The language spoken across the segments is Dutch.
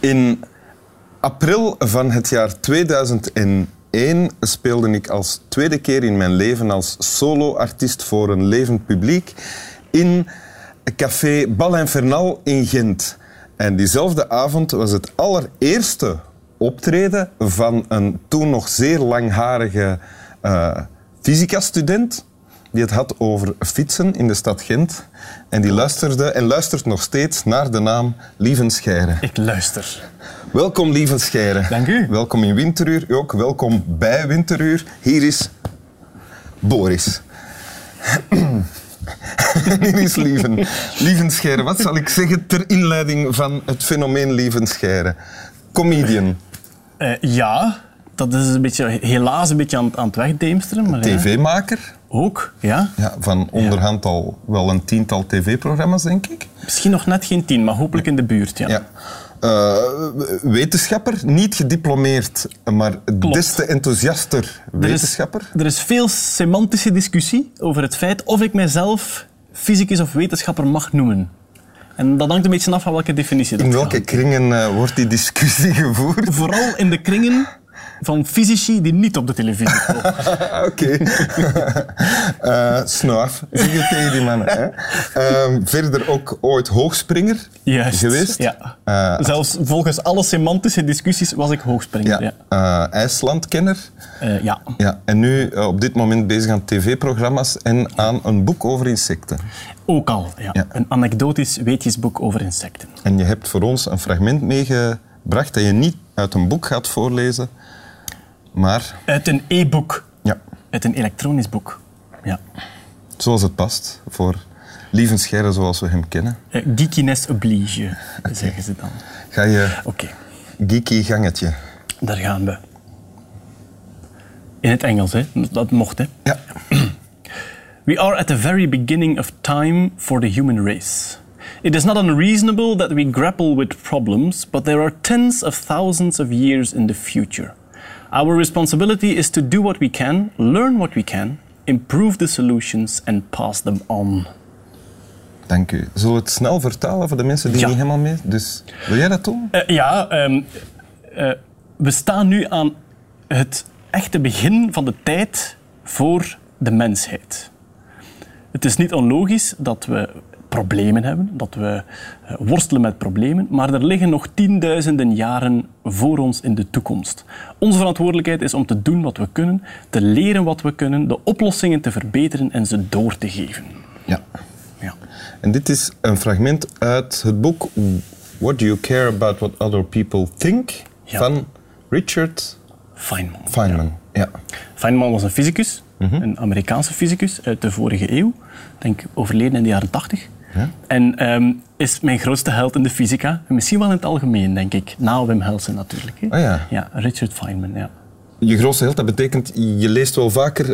In april van het jaar 2001 speelde ik als tweede keer in mijn leven als solo-artiest voor een levend publiek in Café Bal Infernal in Gent. En diezelfde avond was het allereerste optreden van een toen nog zeer langharige uh, fysica-student die het had over fietsen in de stad Gent. En die luisterde en luistert nog steeds naar de naam Lievenscheire. Ik luister. Welkom Lievenscheire. Dank u. Welkom in Winteruur. U ook welkom bij Winteruur. Hier is Boris. Hier is Lieven. Lievenscheire, wat zal ik zeggen ter inleiding van het fenomeen Lievenscheire? Comedian. Uh, ja, dat is een beetje, helaas een beetje aan, aan het wegdeemsteren. TV-maker. Ook, ja. ja van onderhand al wel een tiental tv-programma's, denk ik. Misschien nog net geen tien, maar hopelijk in de buurt, ja. ja. Uh, wetenschapper, niet gediplomeerd, maar Klopt. des te enthousiaster wetenschapper. Er is, er is veel semantische discussie over het feit of ik mijzelf fysicus of wetenschapper mag noemen. En dat hangt een beetje af van welke definitie dat In welke gaat. kringen uh, wordt die discussie gevoerd? Vooral in de kringen van fysici die niet op de televisie komen. Oké. uh, Snuif, zeg je tegen die mannen. Hè? Uh, verder ook ooit hoogspringer Juist, geweest. Ja. Uh, Zelfs volgens alle semantische discussies was ik hoogspringer. Ja. ja. Uh, IJslandkenner. ja. ja. En nu op dit moment bezig aan tv-programma's en aan een boek over insecten. Ook al, ja. ja. Een anekdotisch weetjesboek over insecten. En je hebt voor ons een fragment meegebracht dat je niet uit een boek gaat voorlezen, maar... Uit een e-boek. Ja. Uit een elektronisch boek. Ja. Zoals het past voor Lievenscheire zoals we hem kennen. Uh, geekiness oblige, okay. zeggen ze dan. Ga je okay. geeky gangetje? Daar gaan we. In het Engels, hè. Dat mocht, hè. Ja. We are at the very beginning of time for the human race. It is not unreasonable that we grapple with problems, but there are tens of thousands of years in the future. Our responsibility is to do what we can, learn what we can, improve the solutions and pass them on. Dank u. Zullen we het snel vertalen voor de mensen die ja. niet helemaal mee... Dus wil jij dat doen? Uh, ja, um, uh, we staan nu aan het echte begin van de tijd voor de mensheid. Het is niet onlogisch dat we problemen hebben, dat we uh, worstelen met problemen, maar er liggen nog tienduizenden jaren voor ons in de toekomst. Onze verantwoordelijkheid is om te doen wat we kunnen, te leren wat we kunnen, de oplossingen te verbeteren en ze door te geven. Ja. ja. En dit is een fragment uit het boek What Do You Care About What Other People Think ja. van Richard Feynman. Feynman. Ja. Feynman was een fysicus, mm -hmm. een Amerikaanse fysicus uit de vorige eeuw, denk overleden in de jaren 80. Ja. En um, is mijn grootste held in de fysica. En misschien wel in het algemeen, denk ik. Na Wim Helsen natuurlijk. Oh ja. ja, Richard Feynman, ja. Je grootste held, dat betekent je leest wel vaker,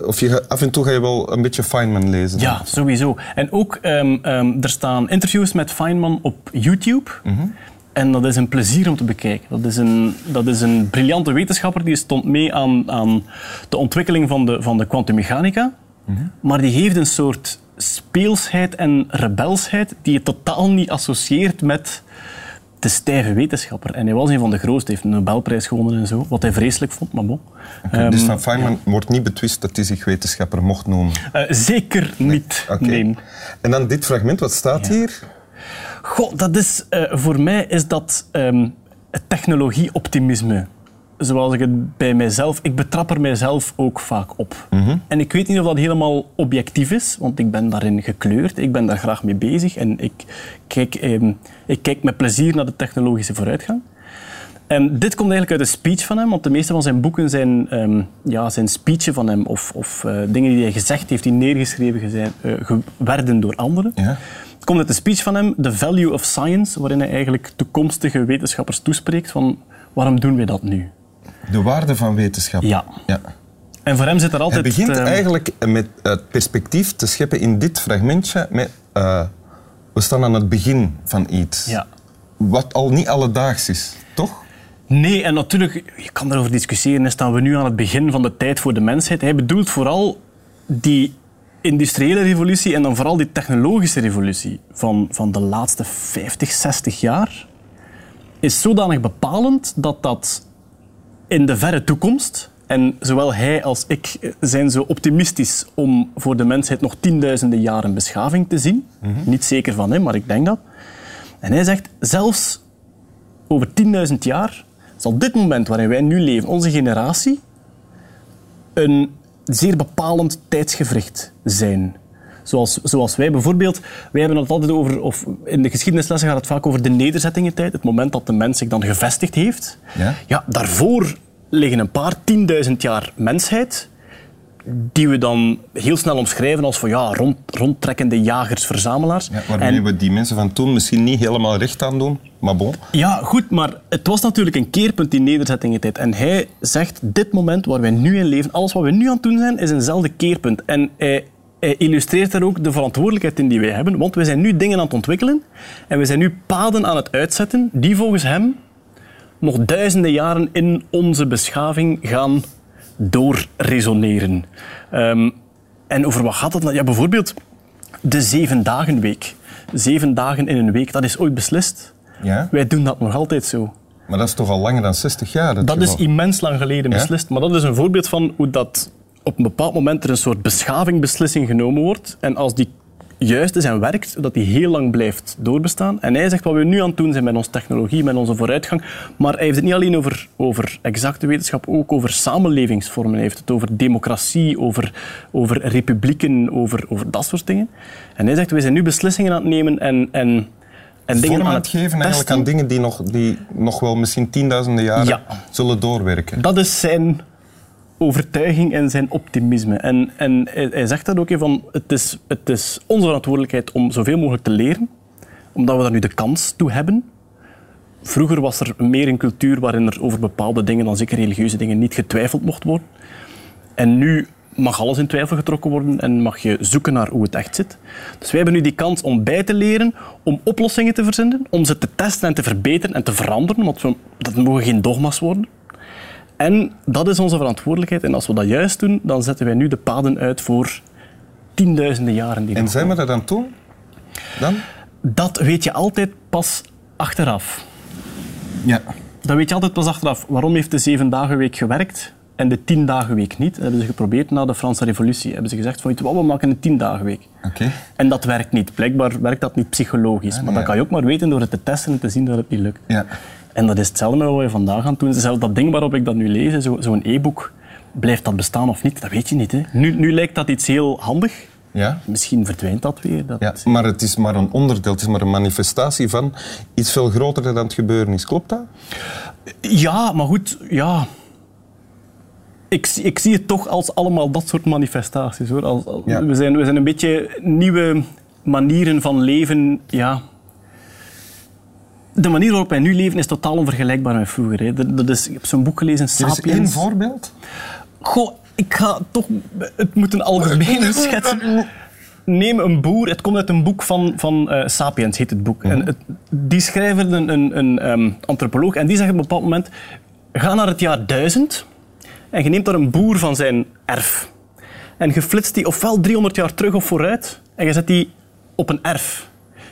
uh, of je, af en toe ga je wel een beetje Feynman lezen. Ja, sowieso. En ook, um, um, er staan interviews met Feynman op YouTube. Mm -hmm. En dat is een plezier om te bekijken. Dat is een, dat is een briljante wetenschapper die stond mee aan, aan de ontwikkeling van de, van de kwantummechanica. Mm -hmm. Maar die heeft een soort speelsheid en rebelsheid die je totaal niet associeert met de stijve wetenschapper. En hij was een van de grootste, heeft een Nobelprijs gewonnen en zo, wat hij vreselijk vond, maar bon. Okay, um, dus van Feynman ja. wordt niet betwist dat hij zich wetenschapper mocht noemen? Uh, zeker niet, nee. Okay. nee. En dan dit fragment, wat staat ja. hier? Goh, dat is, uh, voor mij is dat um, het technologie-optimisme. Zoals ik het bij mijzelf... Ik betrap er mijzelf ook vaak op. Mm -hmm. En ik weet niet of dat helemaal objectief is, want ik ben daarin gekleurd. Ik ben daar graag mee bezig en ik kijk, eh, ik kijk met plezier naar de technologische vooruitgang. En dit komt eigenlijk uit een speech van hem, want de meeste van zijn boeken zijn, um, ja, zijn speechen van hem of, of uh, dingen die hij gezegd heeft, die neergeschreven zijn, uh, werden door anderen. Ja. Het komt uit een speech van hem, The Value of Science, waarin hij eigenlijk toekomstige wetenschappers toespreekt van waarom doen we dat nu? De waarde van wetenschap. Ja. ja. En voor hem zit er altijd... Hij begint uh, eigenlijk met het perspectief te scheppen in dit fragmentje met... Uh, we staan aan het begin van iets. Ja. Wat al niet alledaags is, toch? Nee, en natuurlijk, je kan daarover discussiëren. Staan we nu aan het begin van de tijd voor de mensheid? Hij bedoelt vooral die industriële revolutie en dan vooral die technologische revolutie van, van de laatste 50, 60 jaar is zodanig bepalend dat dat in de verre toekomst, en zowel hij als ik zijn zo optimistisch om voor de mensheid nog tienduizenden jaren beschaving te zien. Niet zeker van hem, maar ik denk dat. En hij zegt, zelfs over 10.000 jaar zal dit moment waarin wij nu leven, onze generatie, een zeer bepalend tijdsgevricht zijn. Zoals, zoals wij bijvoorbeeld, wij hebben het altijd over, of in de geschiedenislessen gaat het vaak over de nederzettingentijd, het moment dat de mens zich dan gevestigd heeft. Ja. Ja, daarvoor liggen een paar tienduizend jaar mensheid, die we dan heel snel omschrijven als van ja, rond, rondtrekkende jagers-verzamelaars. Ja, waarmee we die mensen van toen misschien niet helemaal recht aan doen, maar bon. Ja, goed, maar het was natuurlijk een keerpunt, die nederzettingentijd. En hij zegt, dit moment waar wij nu in leven, alles wat we nu aan het doen zijn, is eenzelfde keerpunt. En hij, hij illustreert daar ook de verantwoordelijkheid in die wij hebben, want we zijn nu dingen aan het ontwikkelen en we zijn nu paden aan het uitzetten die volgens hem nog duizenden jaren in onze beschaving gaan doorresoneren. Ehm, en over wat gaat het dan? Ja, bijvoorbeeld de zeven dagenweek. Zeven dagen in een week, dat is ooit beslist. Ja? Wij doen dat nog altijd zo. Maar dat is toch al langer dan 60 jaar? Dat is immens lang geleden Ja? beslist. Maar dat is een voorbeeld van hoe dat op een bepaald moment er een soort beschavingbeslissing genomen wordt. En als die juist is en werkt, dat die heel lang blijft doorbestaan. En hij zegt wat we nu aan het doen zijn met onze technologie, met onze vooruitgang. Maar hij heeft het niet alleen over, over exacte wetenschap, ook over samenlevingsvormen. Hij heeft het over democratie, over, over republieken, over, over dat soort dingen. En hij zegt, we zijn nu beslissingen aan het nemen en, en, en dingen aan het geven eigenlijk aan dingen die nog, die nog wel misschien tienduizenden jaren Ja. zullen doorwerken. Dat is zijn overtuiging en zijn optimisme. En, en hij, zegt dat ook, van het is, het is onze verantwoordelijkheid om zoveel mogelijk te leren, omdat we daar nu de kans toe hebben. Vroeger was er meer een cultuur waarin er over bepaalde dingen, dan zeker religieuze dingen, niet getwijfeld mocht worden. En nu mag alles in twijfel getrokken worden en mag je zoeken naar hoe het echt zit. Dus wij hebben nu die kans om bij te leren, om oplossingen te verzinnen, om ze te testen en te verbeteren en te veranderen, want we, dat mogen geen dogma's worden. En dat is onze verantwoordelijkheid. En als we dat juist doen, dan zetten wij nu de paden uit voor tienduizenden jaren. Die En zijn we er dan toe? Dan? Dat weet je altijd pas achteraf. Ja. Dat weet je altijd pas achteraf. Waarom heeft de zeven dagen week gewerkt en de tien dagen week niet? Dat hebben ze geprobeerd na de Franse revolutie. Hebben ze gezegd van, we maken een tien dagen week. Oké. En dat werkt niet. Blijkbaar werkt dat niet psychologisch. maar nee. dat kan je ook maar weten door het te testen en te zien dat het niet lukt. Ja. En dat is hetzelfde met wat we vandaag aan doen. Zelfs dat ding waarop ik dat nu lees, zo- zo'n e-book, blijft dat bestaan of niet? Dat weet je niet. Hè? Nu, nu lijkt dat iets heel handig. Ja. Misschien verdwijnt dat weer. Dat, ja. Maar het is maar een onderdeel, het is maar een manifestatie van iets veel groter dan het gebeuren is. Klopt dat? Ja, maar goed, ja. Ik, zie- ik zie het toch als allemaal dat soort manifestaties. Hoor. Als, als- Ja. we, zijn, we zijn een beetje nieuwe manieren van leven. Ja. De manier waarop wij nu leven is totaal onvergelijkbaar met vroeger. Hè. Dat, is, ik heb zo'n boek gelezen, Er is Sapiens. één voorbeeld. Goh, ik ga toch het moeten algemeen schetsen. Neem een boer, het komt uit een boek van, van eh, Sapiens, heet het boek. En het, die schrijver, een, een, een ehm, antropoloog, en die zegt op een bepaald moment: ga naar het jaar 1000 en je neemt daar een boer van zijn erf. En je flitst die ofwel 300 jaar terug of vooruit en je zet die op een erf.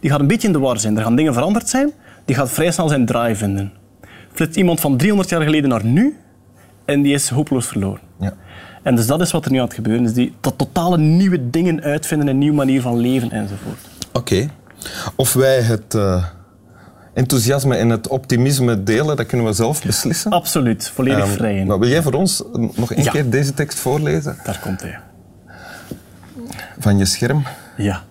Die gaat een beetje in de war zijn. Er gaan dingen veranderd zijn, die gaat vrij snel zijn draai vinden. Flitst iemand van 300 jaar geleden naar nu en die is hopeloos verloren. Ja. En dus dat is wat er nu aan het gebeuren is. Die tot totale nieuwe dingen uitvinden, een nieuwe manier van leven enzovoort. Oké. Of wij het eh, enthousiasme en het optimisme delen, dat kunnen we zelf beslissen. Absoluut, volledig Ehm, vrij in. maar wil jij voor ons nog één Ja. keer deze tekst voorlezen Daar komt hij. van je scherm? Ja.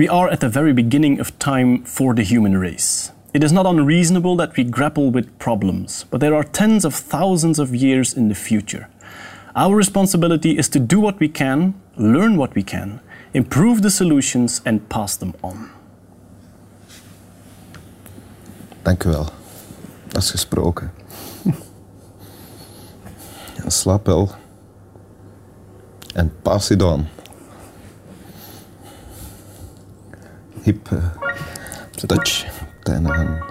We are at the very beginning of time for the human race. It is not unreasonable that we grapple with problems, but there are tens of thousands of years in the future. Our responsibility is to do what we can, learn what we can, improve the solutions, and pass them on. Dank u wel. Dat is gesproken. Ja, slaap wel. En pass it on. Hip uh, touch. Op het einde van